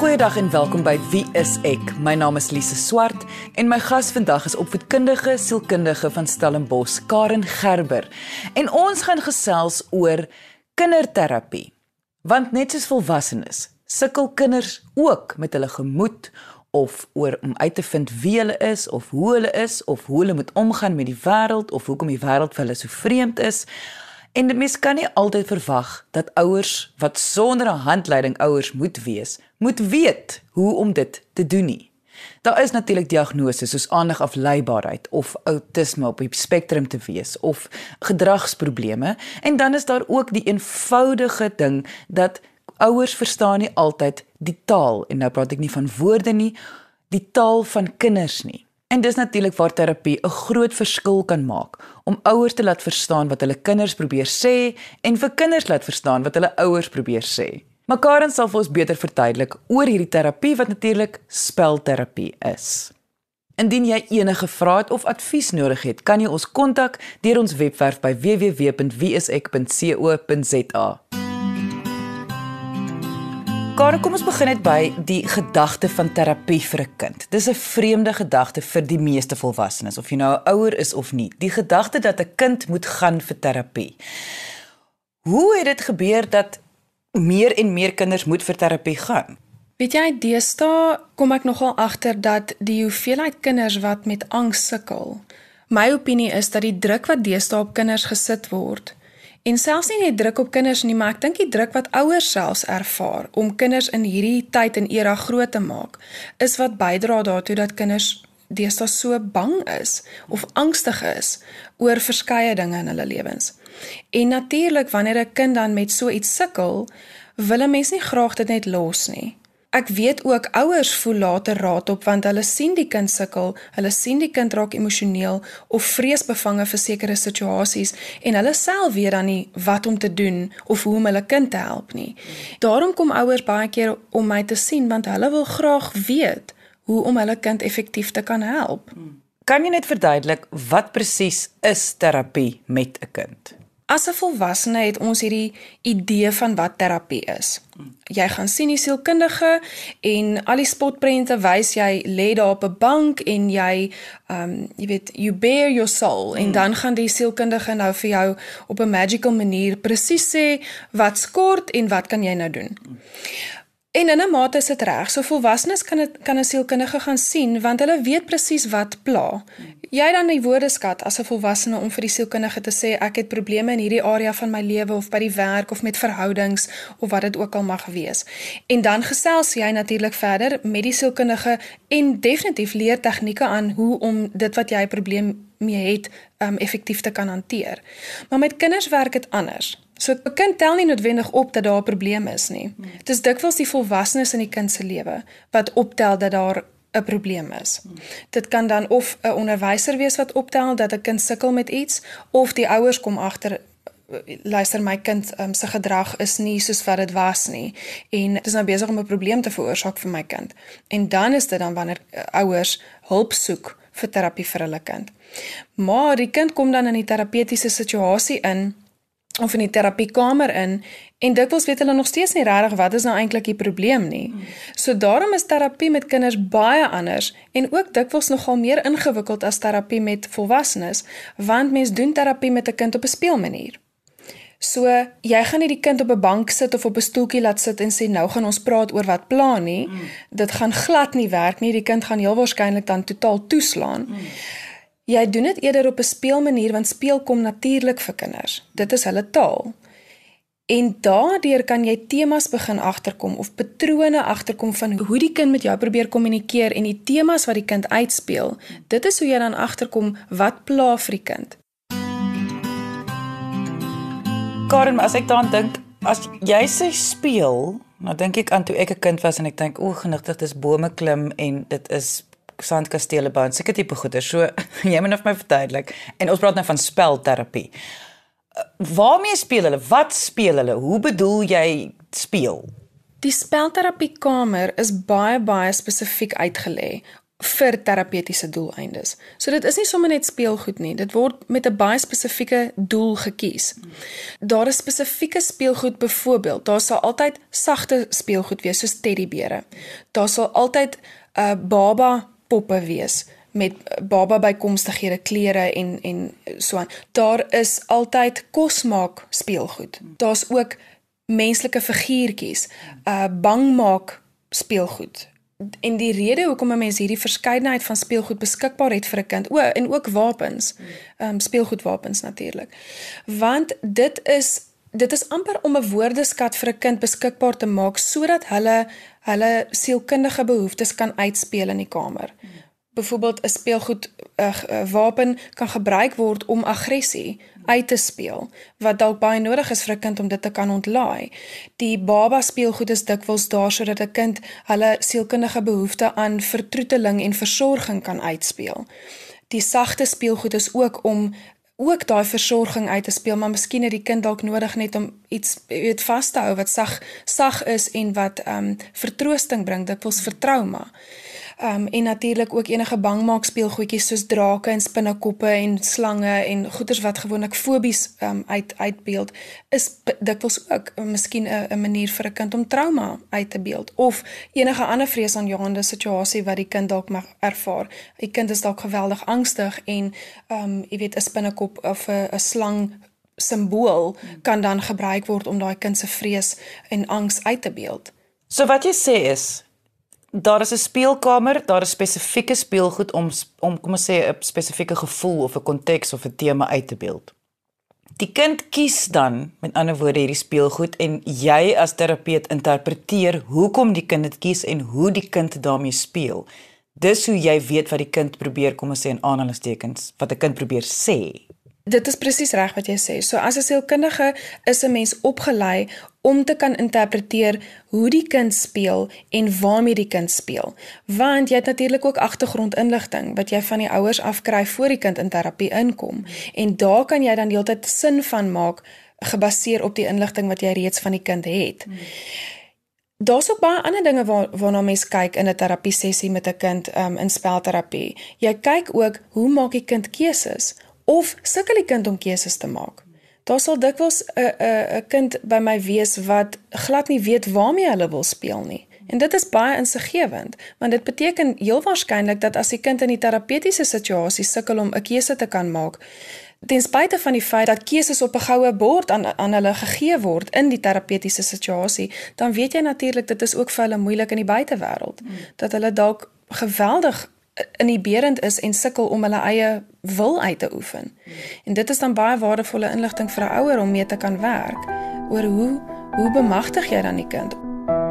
Goeiedag en welkom by Wie is ek? My naam is Lise Swart en my gas vandag is opvoedkundige sielkundige van Stellenbosch, Karen Gerber. En ons gaan gesels oor kinderterapie. Want net soos volwassenes, sukkel kinders ook met hulle gemoed of oor om uit te vind wie hulle is of hoe hulle is of hoe hulle moet omgaan met die wêreld of hoekom die wêreld vir hulle so vreemd is. En mens kan nie altyd verwag dat ouers wat sonder 'n handleiding ouers moet wees, moet weet hoe om dit te doen nie. Daar is natuurlik diagnoses soos aandagafleibaarheid of outisme op die spektrum te wees of gedragsprobleme en dan is daar ook die eenvoudige ding dat ouers verstaan nie altyd die taal en nou praat ek nie van woorde nie, die taal van kinders nie. En dis natuurlik waar terapie 'n groot verskil kan maak om ouers te laat verstaan wat hulle kinders probeer sê en vir kinders laat verstaan wat hulle ouers probeer sê. Maar Karen sal vir ons beter verduidelik oor hierdie terapie wat natuurlik spelterapie is. Indien jy enige vrae of advies nodig het, kan jy ons kontak deur ons webwerf by www.wieisek.co.za. Karen, kom ons begin net by die gedagte van terapie vir 'n kind. Dis 'n vreemde gedagte vir die meeste volwassenes, of jy nou 'n ouer is of nie. Die gedagte dat 'n kind moet gaan vir terapie. Hoe het dit gebeur dat meer en meer kinders moet vir terapie gaan? Weet jy, deesdae kom ek nogal agter dat die hoeveelheid kinders wat met angs sukkel. My opinie is dat die druk wat deesdae op kinders gesit word, En selfs nie net druk op kinders nie, maar ek dink die druk wat ouers selfs ervaar om kinders in hierdie tyd en era groot te maak, is wat bydra daartoe dat kinders deesdae so bang is of angstig is oor verskeie dinge in hulle lewens. En natuurlik wanneer 'n kind dan met so iets sukkel, wil 'n mens nie graag dit net los nie. Ek weet ook ouers voel later raad op want hulle sien die kind sukkel, hulle sien die kind raak emosioneel of vreesbevange vir sekere situasies en hulle self weet dan nie wat om te doen of hoe om hulle kind te help nie. Daarom kom ouers baie keer om my te sien want hulle wil graag weet hoe om hulle kind effektief te kan help. Kan jy net verduidelik wat presies is terapie met 'n kind? As 'n volwassene het ons hierdie idee van wat terapie is. Jy gaan sien die sielkundige en al die spotprente wys jy lê daar op 'n bank en jy um jy weet you bare your soul en hmm. dan gaan die sielkundige nou vir jou op 'n magical manier presies sê wat skort en wat kan jy nou doen. En in 'n mate is dit reg. So volwassenes kan dit kan 'n sielkundige gaan sien want hulle weet presies wat pla. Jy dan die woordeskat as 'n volwassene om vir die sielkundige te sê ek het probleme in hierdie area van my lewe of by die werk of met verhoudings of wat dit ook al mag wees. En dan gesels jy natuurlik verder met die sielkundige en definitief leer tegnieke aan hoe om dit wat jy 'n probleem mee het um effektief te kan hanteer. Maar met kinders werk dit anders. So 'n kind tel nie noodwendig op dat daar 'n probleem is nie. Dit is dikwels die volwassenes in die kind se lewe wat optel dat daar 'n probleem is. Dit kan dan of 'n onderwyser wees wat optel dat 'n kind sukkel met iets of die ouers kom agter luister my kind um, se gedrag is nie soos wat dit was nie en dit is nou besig om 'n probleem te veroorsaak vir my kind. En dan is dit dan wanneer uh, ouers hulp soek vir terapie vir hulle kind. Maar die kind kom dan in die terapeutiese situasie in of in die terapiekamer in en dikwels weet hulle nog steeds nie regtig wat is nou eintlik die probleem nie. So daarom is terapie met kinders baie anders en ook dikwels nogal meer ingewikkeld as terapie met volwassenes, want mens doen terapie met 'n kind op 'n speelmanier. So jy gaan nie die kind op 'n bank sit of op 'n stoeltjie laat sit en sê nou gaan ons praat oor wat plan nie. Mm. Dit gaan glad nie werk nie. Die kind gaan heel waarskynlik dan totaal toeslaan. Mm. Jy doen dit eerder op 'n speelmanier want speel kom natuurlik vir kinders. Dit is hulle taal. En daardeur kan jy temas begin agterkom of patrone agterkom van hoe die kind met jou probeer kommunikeer en die temas wat die kind uitspeel. Dit is hoe jy dan agterkom wat pla vir die kind. Karen, as ek daaraan dink, as jy sê speel, nou dink ek aan toe ek 'n kind was en ek dink o, genigtig dis bome klim en dit is sandkastele bou en seker tipe goeder. So jy moet net vir my verduidelik. En ons praat nou van spelterapie. Uh, waarmee speel hulle? Wat speel hulle? Hoe bedoel jy speel? Die spelterapiekamer is baie baie spesifiek uitgelê vir terapeutiese doeleindes. So dit is nie sommer net speelgoed nie. Dit word met 'n baie spesifieke doel gekies. Daar is spesifieke speelgoed byvoorbeeld, daar sal altyd sagte speelgoed wees soos teddybere. Daar sal altyd 'n uh, baba poppe wees met baba bykomstighede klere en en so aan. Daar is altyd kosmaak speelgoed. Daar's ook menslike figuurtjies, uh bangmaak speelgoed en die rede hoekom 'n mens hierdie verskeidenheid van speelgoed beskikbaar het vir 'n kind, o, en ook wapens. Ehm um, speelgoedwapens natuurlik. Want dit is dit is amper om 'n woordeskat vir 'n kind beskikbaar te maak sodat hulle hulle sielkundige behoeftes kan uitspeel in die kamer. Byvoorbeeld 'n speelgoed 'n uh, wapen kan gebruik word om aggressie uit te speel wat dalk baie nodig is vir 'n kind om dit te kan ontlaai. Die baba speelgoed is dikwels daar sodat 'n kind hulle sielkundige behoefte aan vertroeteling en versorging kan uitspeel. Die sagte speelgoed is ook om ook daai versorging uit te speel, maar miskien het die kind dalk nodig net om iets weet vas te hou wat sag sag is en wat ehm um, vertroosting bring, dikwels vir trauma. Um en natuurlik ook enige bangmaak speelgoedjies soos drake en spinnekoppe en slange en goeters wat gewoonlik fobies um uit uitbeeld is dikwels ook miskien 'n 'n manier vir 'n kind om trauma uit te beeld of enige ander vreesaanjaende situasie wat die kind dalk mag ervaar. Die kind is dalk geweldig angstig en um jy weet 'n spinnekop of 'n 'n slang simbool kan dan gebruik word om daai kind se vrees en angs uit te beeld. So wat jy sê is daar is 'n speelkamer, daar is spesifieke speelgoed om om kom ons sê 'n spesifieke gevoel of 'n konteks of 'n tema uit te beeld. Die kind kies dan met ander woorde hierdie speelgoed en jy as terapeut interpreteer hoekom die kind dit kies en hoe die kind daarmee speel. Dis hoe jy weet wat die kind probeer kom ons sê in aanhalingstekens wat 'n kind probeer sê. Dit is presies reg wat jy sê. So as 'n sielkundige is 'n mens opgelei om te kan interpreteer hoe die kind speel en waarmee die kind speel. Want jy het natuurlik ook agtergrondinligting wat jy van die ouers afkry voor die kind in terapie inkom en daar kan jy dan deeltyd sin van maak gebaseer op die inligting wat jy reeds van die kind het. Daar's ook baie ander dinge waar waarna mens kyk in 'n terapie sessie met 'n kind um, in spelterapie. Jy kyk ook hoe maak die kind keuses? Of sukkel die kind om keuses te maak. Daar sal dikwels 'n 'n 'n kind by my wees wat glad nie weet waarmee hulle wil speel nie. En dit is baie insiggewend, want dit beteken heel waarskynlik dat as die kind in die terapeutiese situasie sukkel om 'n keuse te kan maak, ten spyte van die feit dat keuses op 'n goue bord aan aan hulle gegee word in die terapeutiese situasie, dan weet jy natuurlik dit is ook vir hulle moeilik in die buitewêreld, mm. dat hulle dalk geweldig inhiberend is en sukkel om hulle eie wil uit te oefen. En dit is dan baie waardevolle inligting vir 'n ouer om mee te kan werk oor hoe hoe bemagtig jy dan die kind?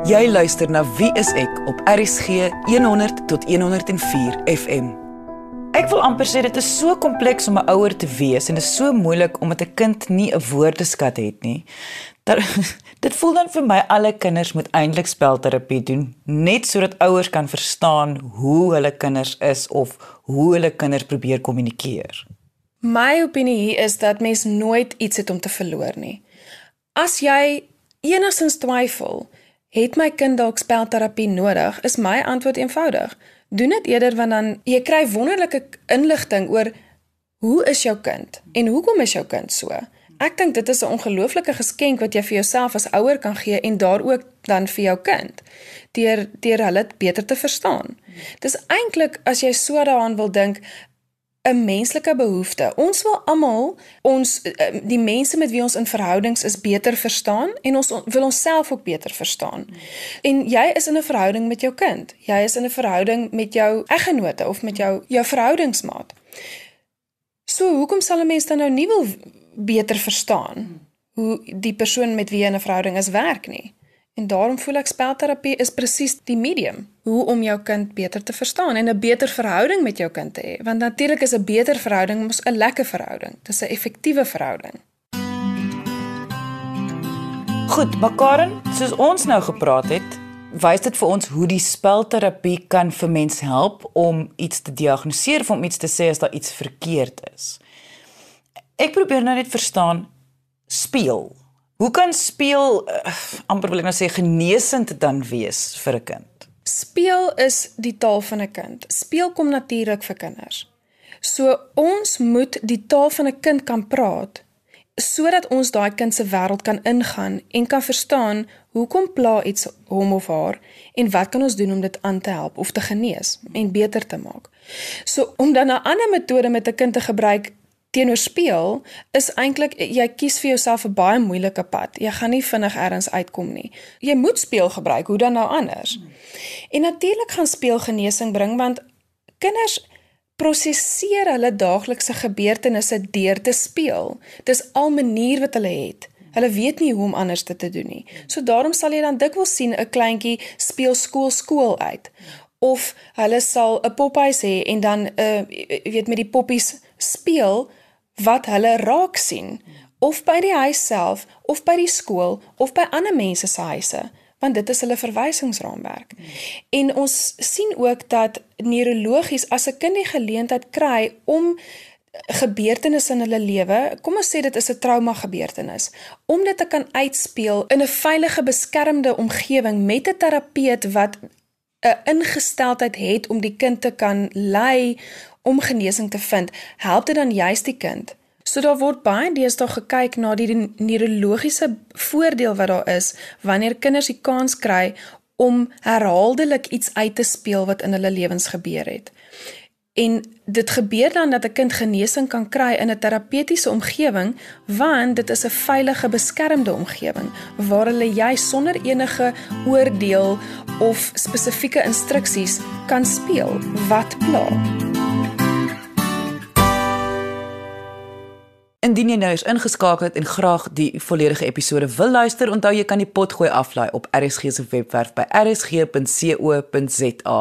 Jy luister na Wie is ek op RSG 100 tot 104 FM. Ek wil amper sê dit is so kompleks om 'n ouer te wees en dit is so moeilik omdat 'n kind nie 'n woordeskat het nie. Dat dit voel dan vir my alle kinders moet eintlik spelterapie doen net sodat ouers kan verstaan hoe hulle kinders is of hoe hulle kinders probeer kommunikeer. My opinie hier is dat mens nooit iets het om te verloor nie. As jy enigstens twyfel, het my kind dalk spelterapie nodig, is my antwoord eenvoudig. Doen dit eerder want dan jy kry wonderlike inligting oor hoe is jou kind en hoekom is jou kind so? Ek dink dit is 'n ongelooflike geskenk wat jy vir jouself as ouer kan gee en daar ook dan vir jou kind deur deur hulle beter te verstaan. Dis eintlik as jy so daaraan wil dink 'n menslike behoefte. Ons wil almal ons eh, die mense met wie ons in verhoudings is beter verstaan en ons wil onsself ook beter verstaan. En jy is in 'n verhouding met jou kind. Jy is in 'n verhouding met jou eggenote of met jou jou verhoudingsmaat. So, hoekom sal 'n mens dan nou nie wil beter verstaan hoe die persoon met wie jy 'n verhouding is werk nie. En daarom voel ek spelterapie is presies die medium hoe om jou kind beter te verstaan en 'n beter verhouding met jou kind te hê. Want natuurlik is 'n beter verhouding mos 'n lekker verhouding. Dit is 'n effektiewe verhouding. Goed, Bakaren, soos ons nou gepraat het, wys dit vir ons hoe die spelterapie kan vir mens help om iets te diagnoseer of om iets te sê as daar iets verkeerd is. Ek probeer nou net verstaan speel. Hoe kan speel uh, amper wil ek nou sê genesend dan wees vir 'n kind? Speel is die taal van 'n kind. Speel kom natuurlik vir kinders. So ons moet die taal van 'n kind kan praat sodat ons daai kind se wêreld kan ingaan en kan verstaan hoekom pla iets hom of haar en wat kan ons doen om dit aan te help of te genees en beter te maak. So om dan 'n ander metode met 'n kind te gebruik teenoor speel is eintlik jy kies vir jouself 'n baie moeilike pad. Jy gaan nie vinnig elders uitkom nie. Jy moet speel gebruik, hoe dan nou anders? En natuurlik gaan speel genesing bring want kinders prosesseer hulle daaglikse gebeurtenisse deur te speel. Dis al manier wat hulle het. Hulle weet nie hoe om anders te, te doen nie. So daarom sal jy dan dikwels sien 'n kleintjie speel skool skool uit of hulle sal 'n pophuis hê en dan 'n uh, weet met die poppies speel wat hulle raak sien of by die huis self of by die skool of by ander mense se huise want dit is hulle verwysingsraamwerk. Hmm. En ons sien ook dat neurologies as 'n kind die geleentheid kry om gebeurtenisse in hulle lewe, kom ons sê dit is 'n trauma gebeurtenis, om dit te kan uitspeel in 'n veilige beskermde omgewing met 'n terapeut wat 'n ingesteldheid het om die kind te kan lei om genesing te vind, help dit dan juist die kind. So daar word baie deesdae gekyk na die neurologiese voordeel wat daar is wanneer kinders die kans kry om herhaaldelik iets uit te speel wat in hulle lewens gebeur het. En dit gebeur dan dat 'n kind genesing kan kry in 'n terapeutiese omgewing want dit is 'n veilige beskermde omgewing waar hulle jy sonder enige oordeel of spesifieke instruksies kan speel wat pla. Indien jy nou is ingeskakel het en graag die volledige episode wil luister, onthou jy kan die pot gooi aflaai op RSG se webwerf by rsg.co.za.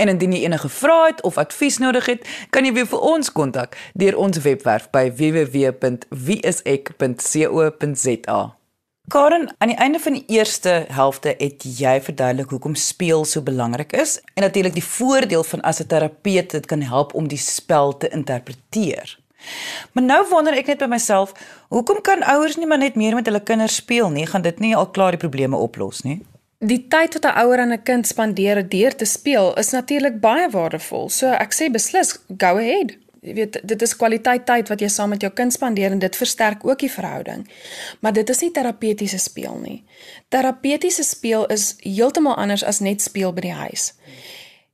En indien jy enige vrae het of advies nodig het, kan jy weer vir ons kontak deur ons webwerf by www.wieisek.co.za. Karen, aan die einde van die eerste helfte het jy verduidelik hoekom speel so belangrik is en natuurlik die voordeel van as 'n terapeut dit kan help om die spel te interpreteer. Maar nou wonder ek net by myself, hoekom kan ouers nie maar net meer met hulle kinders speel nie? Gaan dit nie al klaar die probleme oplos nie? Die tyd wat 'n ouer aan 'n kind spandeer deur te speel is natuurlik baie waardevol. So ek sê beslis, go ahead. Jy weet, dit is kwaliteit tyd wat jy saam met jou kind spandeer en dit versterk ook die verhouding. Maar dit is nie terapeutiese speel nie. Terapeutiese speel is heeltemal anders as net speel by die huis.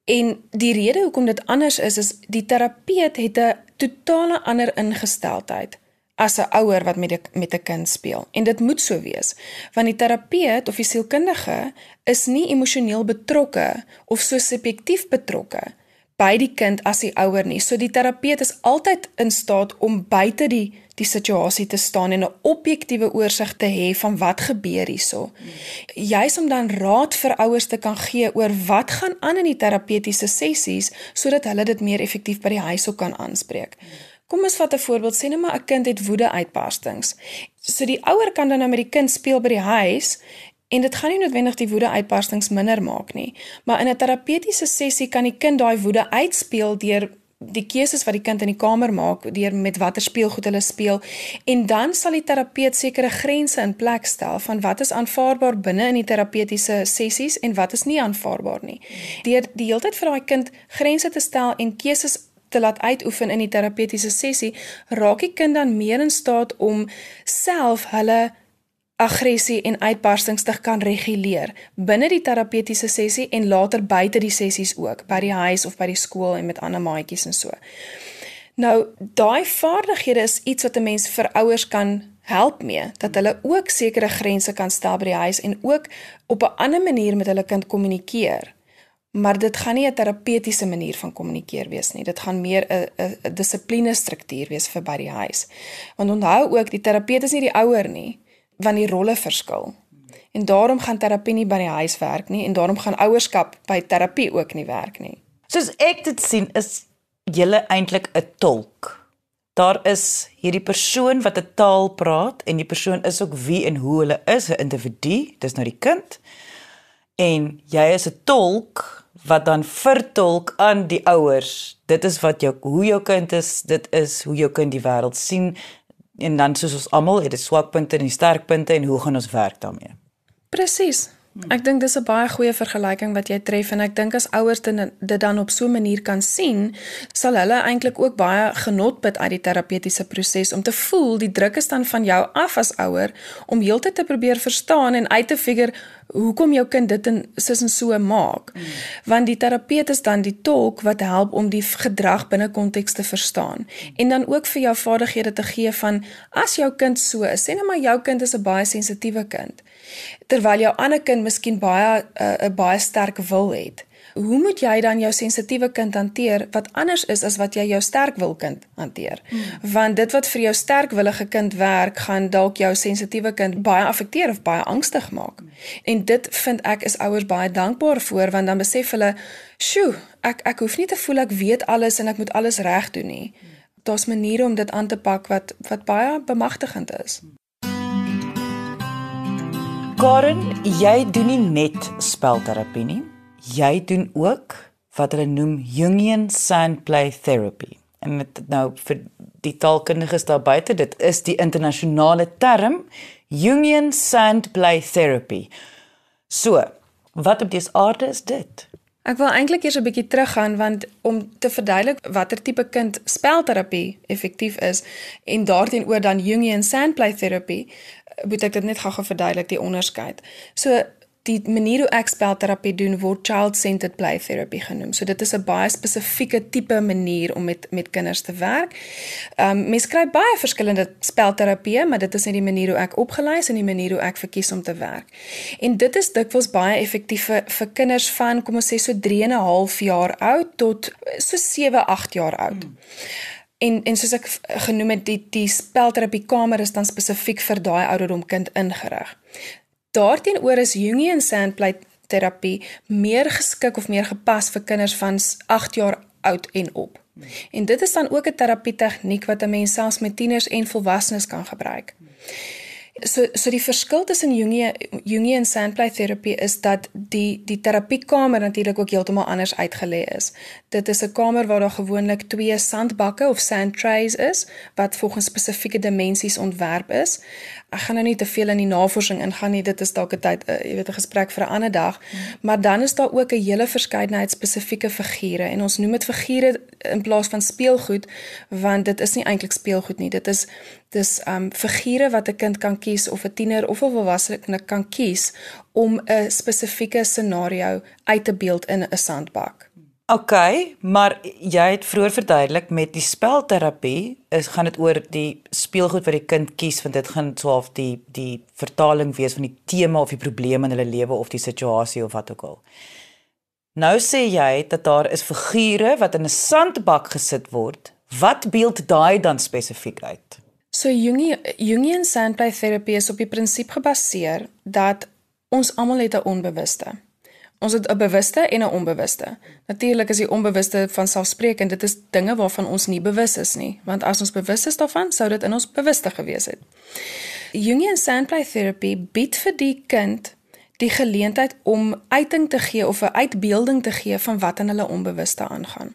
En die rede hoekom dit anders is is die terapeut het 'n totale ander ingesteldheid as 'n ouer wat met 'n met 'n kind speel. En dit moet so wees, want die terapeut of die sielkundige is nie emosioneel betrokke of so subjektief betrokke by die kind as die ouer nie. So die terapeut is altyd in staat om buite die die situasie te staan en 'n objektiewe oorsig te hê van wat gebeur hierso. Juis om dan raad vir ouers te kan gee oor wat gaan aan in die terapeutiese sessies sodat hulle dit meer effektief by die huis ook kan aanspreek. Kom ons vat 'n voorbeeld, sê net maar 'n kind het woede uitbarstings. So die ouer kan dan nou met die kind speel by die huis En dit gaan nie noodwendig die woede uitbarstings minder maak nie, maar in 'n terapeutiese sessie kan die kind daai woede uitspeel deur die keuses wat die kind in die kamer maak deur met watter speelgoed hulle speel en dan sal die terapeut sekere grense in plek stel van wat is aanvaarbaar binne in die terapeutiese sessies en wat is nie aanvaarbaar nie. Deur die hele tyd vir daai kind grense te stel en keuses te laat uitoefen in die terapeutiese sessie, raak die kind dan meer in staat om self hulle aggressie en uitbarstings te kan reguleer binne die terapeutiese sessie en later buite die sessies ook by die huis of by die skool en met ander maatjies en so. Nou, daai vaardighede is iets wat 'n mens vir ouers kan help mee dat hulle ook sekere grense kan stel by die huis en ook op 'n ander manier met hulle kind kommunikeer. Maar dit gaan nie 'n terapeutiese manier van kommunikeer wees nie. Dit gaan meer 'n 'n dissipline struktuur wees vir by die huis. Want onthou ook, die terapeut is nie die ouer nie want die rolle verskil. En daarom gaan terapie nie by die huis werk nie en daarom gaan ouerskap by terapie ook nie werk nie. Soos ek dit sien is jy eintlik 'n tolk. Daar is hierdie persoon wat 'n taal praat en die persoon is ook wie en hoe hulle is, 'n individu, dis nou die kind. En jy is 'n tolk wat dan vertolk aan die ouers. Dit is wat jou hoe jou kind is, dit is hoe jou kind die wêreld sien, en dan soos ons almal het 'n swakpunte en sterkpunte en hoe gaan ons werk daarmee? Presies. Ek dink dis 'n baie goeie vergelyking wat jy tref en ek dink as ouers dit dan op so 'n manier kan sien, sal hulle eintlik ook baie genot put uit die terapeutiese proses om te voel die druk is dan van jou af as ouer om heeltyd te probeer verstaan en uit te figure hoekom jou kind dit en sis en so maak. Mm. Want die terapeut is dan die tolk wat help om die gedrag binne konteks te verstaan mm. en dan ook vir jou vaardighede te gee van as jou kind so is, sê net maar jou kind is 'n baie sensitiewe kind terwyl jou ander kind miskien baie eh, 'n uh, baie sterk wil het. Hoe moet jy dan jou sensitiewe kind hanteer wat anders is as wat jy jou sterk wil kind hanteer? Hmm. Want dit wat vir jou sterkwillige kind werk, gaan dalk jou sensitiewe kind baie affekteer of baie angstig maak. Hmm. En dit vind ek is ouers baie dankbaar vir want dan besef hulle, "Sjoe, ek ek hoef nie te voel ek weet alles en ek moet alles reg doen nie." Hmm. Daar's maniere om dit aan te pak wat wat baie bemagtigend is. Karen, jy doen nie net spelterapie nie. Jy doen ook wat hulle noem Jungian Sand Play Therapy. En dit nou vir die taalkundiges daar buite, dit is die internasionale term Jungian Sand Play Therapy. So, wat op dese aarde is dit? Ek wil eintlik eers 'n bietjie teruggaan want om te verduidelik watter tipe kind spelterapie effektief is en daarteenoor dan Jungian Sandplay terapie, moet ek dit net gou-gou verduidelik die onderskeid. So die manier hoe ek spelterapie doen word child-centered play therapy genoem. So dit is 'n baie spesifieke tipe manier om met met kinders te werk. Ehm um, mense kry baie verskillende spelterapieë, maar dit is net die manier hoe ek opgelei is en die manier hoe ek verkies om te werk. En dit is dikwels baie effektief vir, vir kinders van kom ons sê so 3 en 'n half jaar oud tot so 7, 8 jaar oud. Hmm. En en soos ek genoem het, die die spelterapie kamer is dan spesifiek vir daai ouderdom kind ingerig. Daarteenoor is Jungian sandplay terapie meer geskik of meer gepas vir kinders van 8 jaar oud en op. En dit is dan ook 'n terapie tegniek wat 'n mens selfs met tieners en volwassenes kan gebruik. So so die verskil tussen Jungian Jungian sandplay terapie is dat die die terapiekamer natuurlik ook heeltemal anders uitgelê is. Dit is 'n kamer waar daar gewoonlik twee sandbakke of sand trays is wat volgens spesifieke dimensies ontwerp is. Ek gaan nou nie te veel in die navorsing ingaan nie. Dit is dalk 'n tyd, uh, jy weet 'n gesprek vir 'n ander dag. Hmm. Maar dan is daar ook 'n hele verskeidenheid spesifieke figure en ons noem dit figure in plaas van speelgoed want dit is nie eintlik speelgoed nie. Dit is dis um figure wat 'n kind kan kies of 'n tiener of 'n volwassene kan kies om 'n spesifieke scenario uit te beeld in 'n sandbak. OK, maar jy het vroeër verduidelik met die spelterapie is gaan dit oor die speelgoed wat die kind kies want dit gaan so half die die vertaling wees van die tema of die probleem in hulle lewe of die situasie of wat ook al. Nou sê jy dat daar is figure wat in 'n sandbak gesit word. Wat beeld daai dan spesifiek uit? So Jungian Jungian sandplay therapy is op die prinsip gebaseer dat ons almal het 'n onbewuste. Ons het 'n bewuste en 'n onbewuste. Natuurlik is die onbewuste van selfspreekend, dit is dinge waarvan ons nie bewus is nie, want as ons bewus is daarvan, sou dit in ons bewuste gewees het. Jungian sandplay therapy bied vir die kind die geleentheid om uiting te gee of 'n uitbeelding te gee van wat in hulle onbewuste aangaan.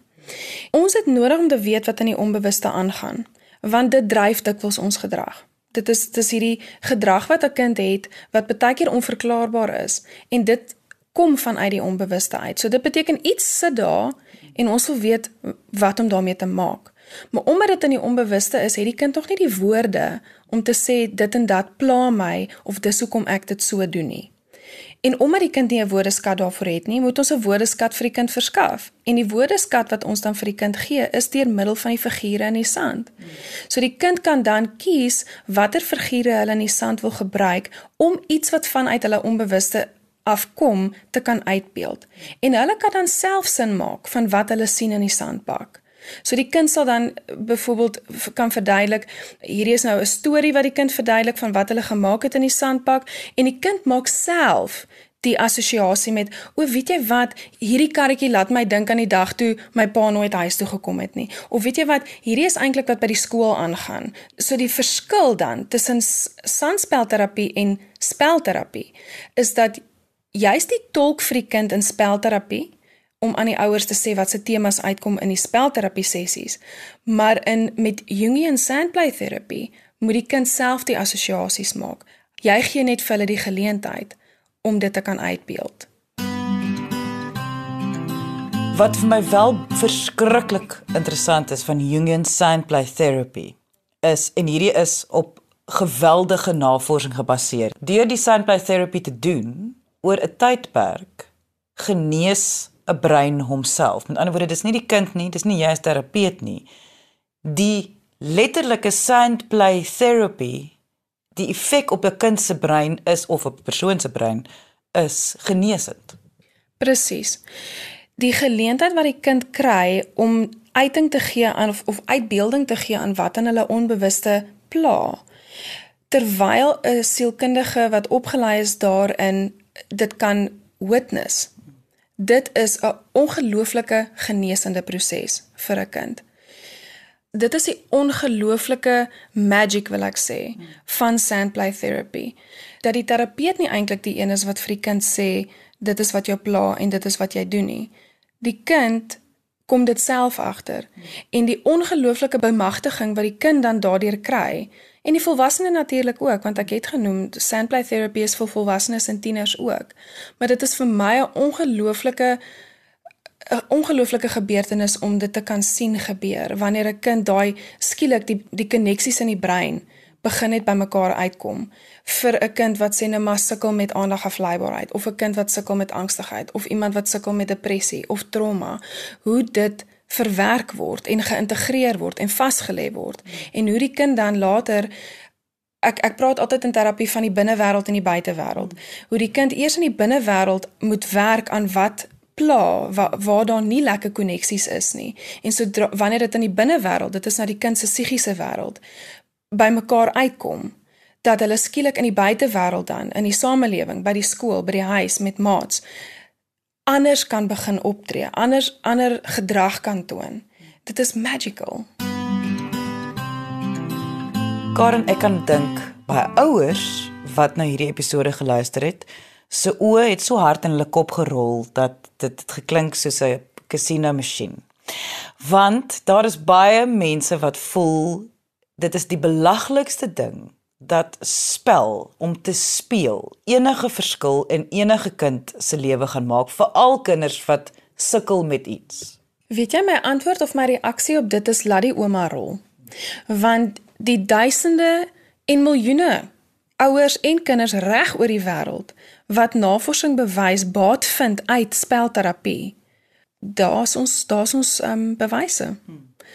Ons het nodig om te weet wat in die onbewuste aangaan, want dit dryf dikwels ons gedrag. Dit is dis hierdie gedrag wat 'n kind het wat baie keer onverklaarbaar is en dit kom vanuit die onbewuste uit. So dit beteken iets sit daar en ons wil weet wat om daarmee te maak. Maar omdat dit in die onbewuste is, het die kind tog nie die woorde om te sê dit en dat pla my of dis hoekom ek dit so doen nie. En omdat die kind nie 'n woordeskat daarvoor het nie, moet ons 'n woordeskat vir die kind verskaf. En die woordeskat wat ons dan vir die kind gee, is deur middel van die figure in die sand. So die kind kan dan kies watter figure hulle in die sand wil gebruik om iets wat vanuit hulle onbewuste afkom te kan uitbeeld. En hulle kan dan self sin maak van wat hulle sien in die sandbak. So die kind sal dan byvoorbeeld kan verduidelik hierdie is nou 'n storie wat die kind verduidelik van wat hulle gemaak het in die sandbak en die kind maak self die assosiasie met o weet jy wat? Hierdie karretjie laat my dink aan die dag toe my pa nooit huis toe gekom het nie. Of weet jy wat? Hierdie is eintlik wat by die skool aangaan. So die verskil dan tussen sandspelterapie en spelterapie is dat jy's die tolk vir die kind in spelterapie om aan die ouers te sê wat se temas uitkom in die spelterapie sessies. Maar in met Jungian sandplay terapie moet die kind self die assosiasies maak. Jy gee net vir hulle die geleentheid om dit te kan uitbeeld. Wat vir my wel verskriklik interessant is van Jungian Soundplay Therapy is en hierdie is op geweldige navorsing gebaseer. Deur die Soundplay Therapy te doen oor 'n tydperk genees 'n brein homself. Met ander woorde, dis nie die kind nie, dis nie jy as terapeut nie. Die letterlike Soundplay Therapy die effek op 'n kind se brein is of op 'n persoon se brein is genesend. Presies. Die geleentheid wat die kind kry om uiting te gee aan of, of uitbeelding te gee aan wat in hulle onbewuste pla. Terwyl 'n sielkundige wat opgelei is daarin dit kan witness. Dit is 'n ongelooflike genesende proses vir 'n kind. Dit is die ongelooflike magic wil ek sê van sandplay therapy dat die terapeut nie eintlik die een is wat vir die kind sê dit is wat jou pla en dit is wat jy doen nie. Die kind kom dit self agter. En die ongelooflike bemagtiging wat die kind dan daardeur kry en die volwassene natuurlik ook want ek het genoem sandplay therapy is vir volwassenes en tieners ook. Maar dit is vir my 'n ongelooflike 'n ongelooflike gebeurtenis om dit te kan sien gebeur wanneer 'n kind daai skielik die die koneksies in die brein begin net bymekaar uitkom vir 'n kind wat sê net maar sukkel met aandagafleibaarheid of 'n kind wat sukkel met angstigheid of iemand wat sukkel met depressie of trauma hoe dit verwerk word en geïntegreer word en vasgelê word en hoe die kind dan later ek ek praat altyd in terapie van die binnewêreld en die buitewêreld hoe die kind eers in die binnewêreld moet werk aan wat pla waar, waar daar nie lekker koneksies is nie. En so wanneer dit in die binnewêreld, dit is nou die kind se psigiese wêreld, by mekaar uitkom dat hulle skielik in die buitewêreld dan in die samelewing, by die skool, by die huis met maats anders kan begin optree, anders ander gedrag kan toon. Dit is magical. Karen, ek kan dink by ouers wat nou hierdie episode geluister het, se oë het so hard in hulle kop gerol dat dit het geklink soos 'n casino masjien. Want daar is baie mense wat voel dit is die belaglikste ding dat spel om te speel enige verskil in enige kind se lewe gaan maak, veral kinders wat sukkel met iets. Weet jy my antwoord of my reaksie op dit is laat die ouma rol. Want die duisende en miljoene ouers en kinders reg oor die wêreld wat navorsing bewys baat vind uit spelterapie. Daar's ons daar's ons um bewyse.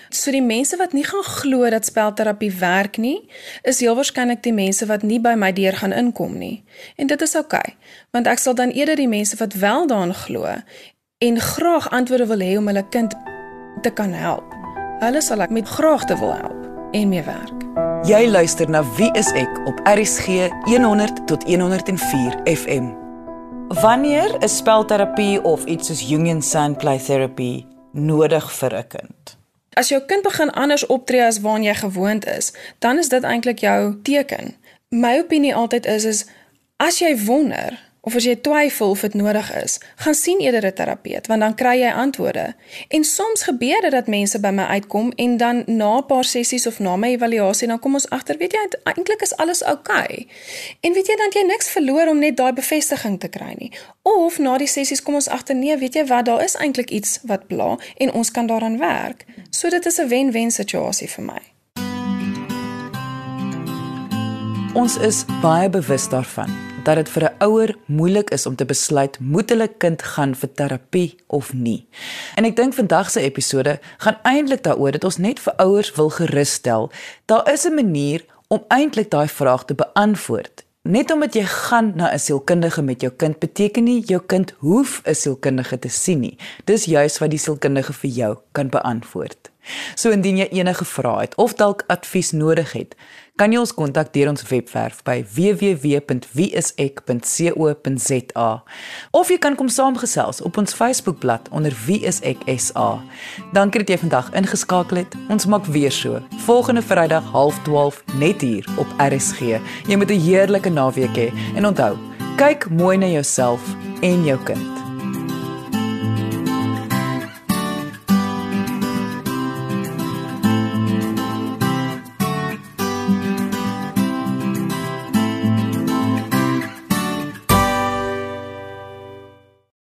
So die mense wat nie gaan glo dat spelterapie werk nie, is heel waarskynlik die mense wat nie by my deur gaan inkom nie. En dit is oukei, okay, want ek sal dan eerder die mense wat wel daarin glo en graag antwoorde wil hê om hulle kind te kan help. Hulle sal ek met graagte wil help en mee werk. Jy luister na Wie is ek op RSG 100 tot 104 FM. Wanneer is spelterapie of iets soos Jungian Soundplay Therapy nodig vir 'n kind? As jou kind begin anders optree as waarna jy gewoond is, dan is dit eintlik jou teken. My opinie altyd is is as jy wonder of as jy twyfel of dit nodig is, gaan sien eerder 'n terapeut want dan kry jy antwoorde. En soms gebeur dit dat mense by my uitkom en dan na 'n paar sessies of na my evaluasie dan kom ons agter, weet jy, eintlik is alles oukei. Okay. En weet jy dan jy niks verloor om net daai bevestiging te kry nie. Of na die sessies kom ons agter, nee, weet jy wat, daar is eintlik iets wat pla en ons kan daaraan werk. So dit is 'n wen-wen situasie vir my. Ons is baie bewus daarvan dat dit vir 'n ouer moeilik is om te besluit moet hulle kind gaan vir terapie of nie. En ek dink vandag se episode gaan eintlik daaroor dat ons net vir ouers wil gerusstel. Daar is 'n manier om eintlik daai vraag te beantwoord. Net omdat jy gaan na 'n sielkundige met jou kind beteken nie jou kind hoef 'n sielkundige te sien nie. Dis juis wat die sielkundige vir jou kan beantwoord. So indien jy enige vrae het of dalk advies nodig het, kan jy ons kontak deur ons webwerf by www.wieisek.co.za of jy kan kom saamgesels op ons Facebookblad onder wieiseksa. Dankie dat jy vandag ingeskakel het. Ons maak weer so volgende Vrydag 12:30 net hier op RSG. Jy moet 'n heerlike naweek hê he, en onthou, kyk mooi na jouself en jou kind.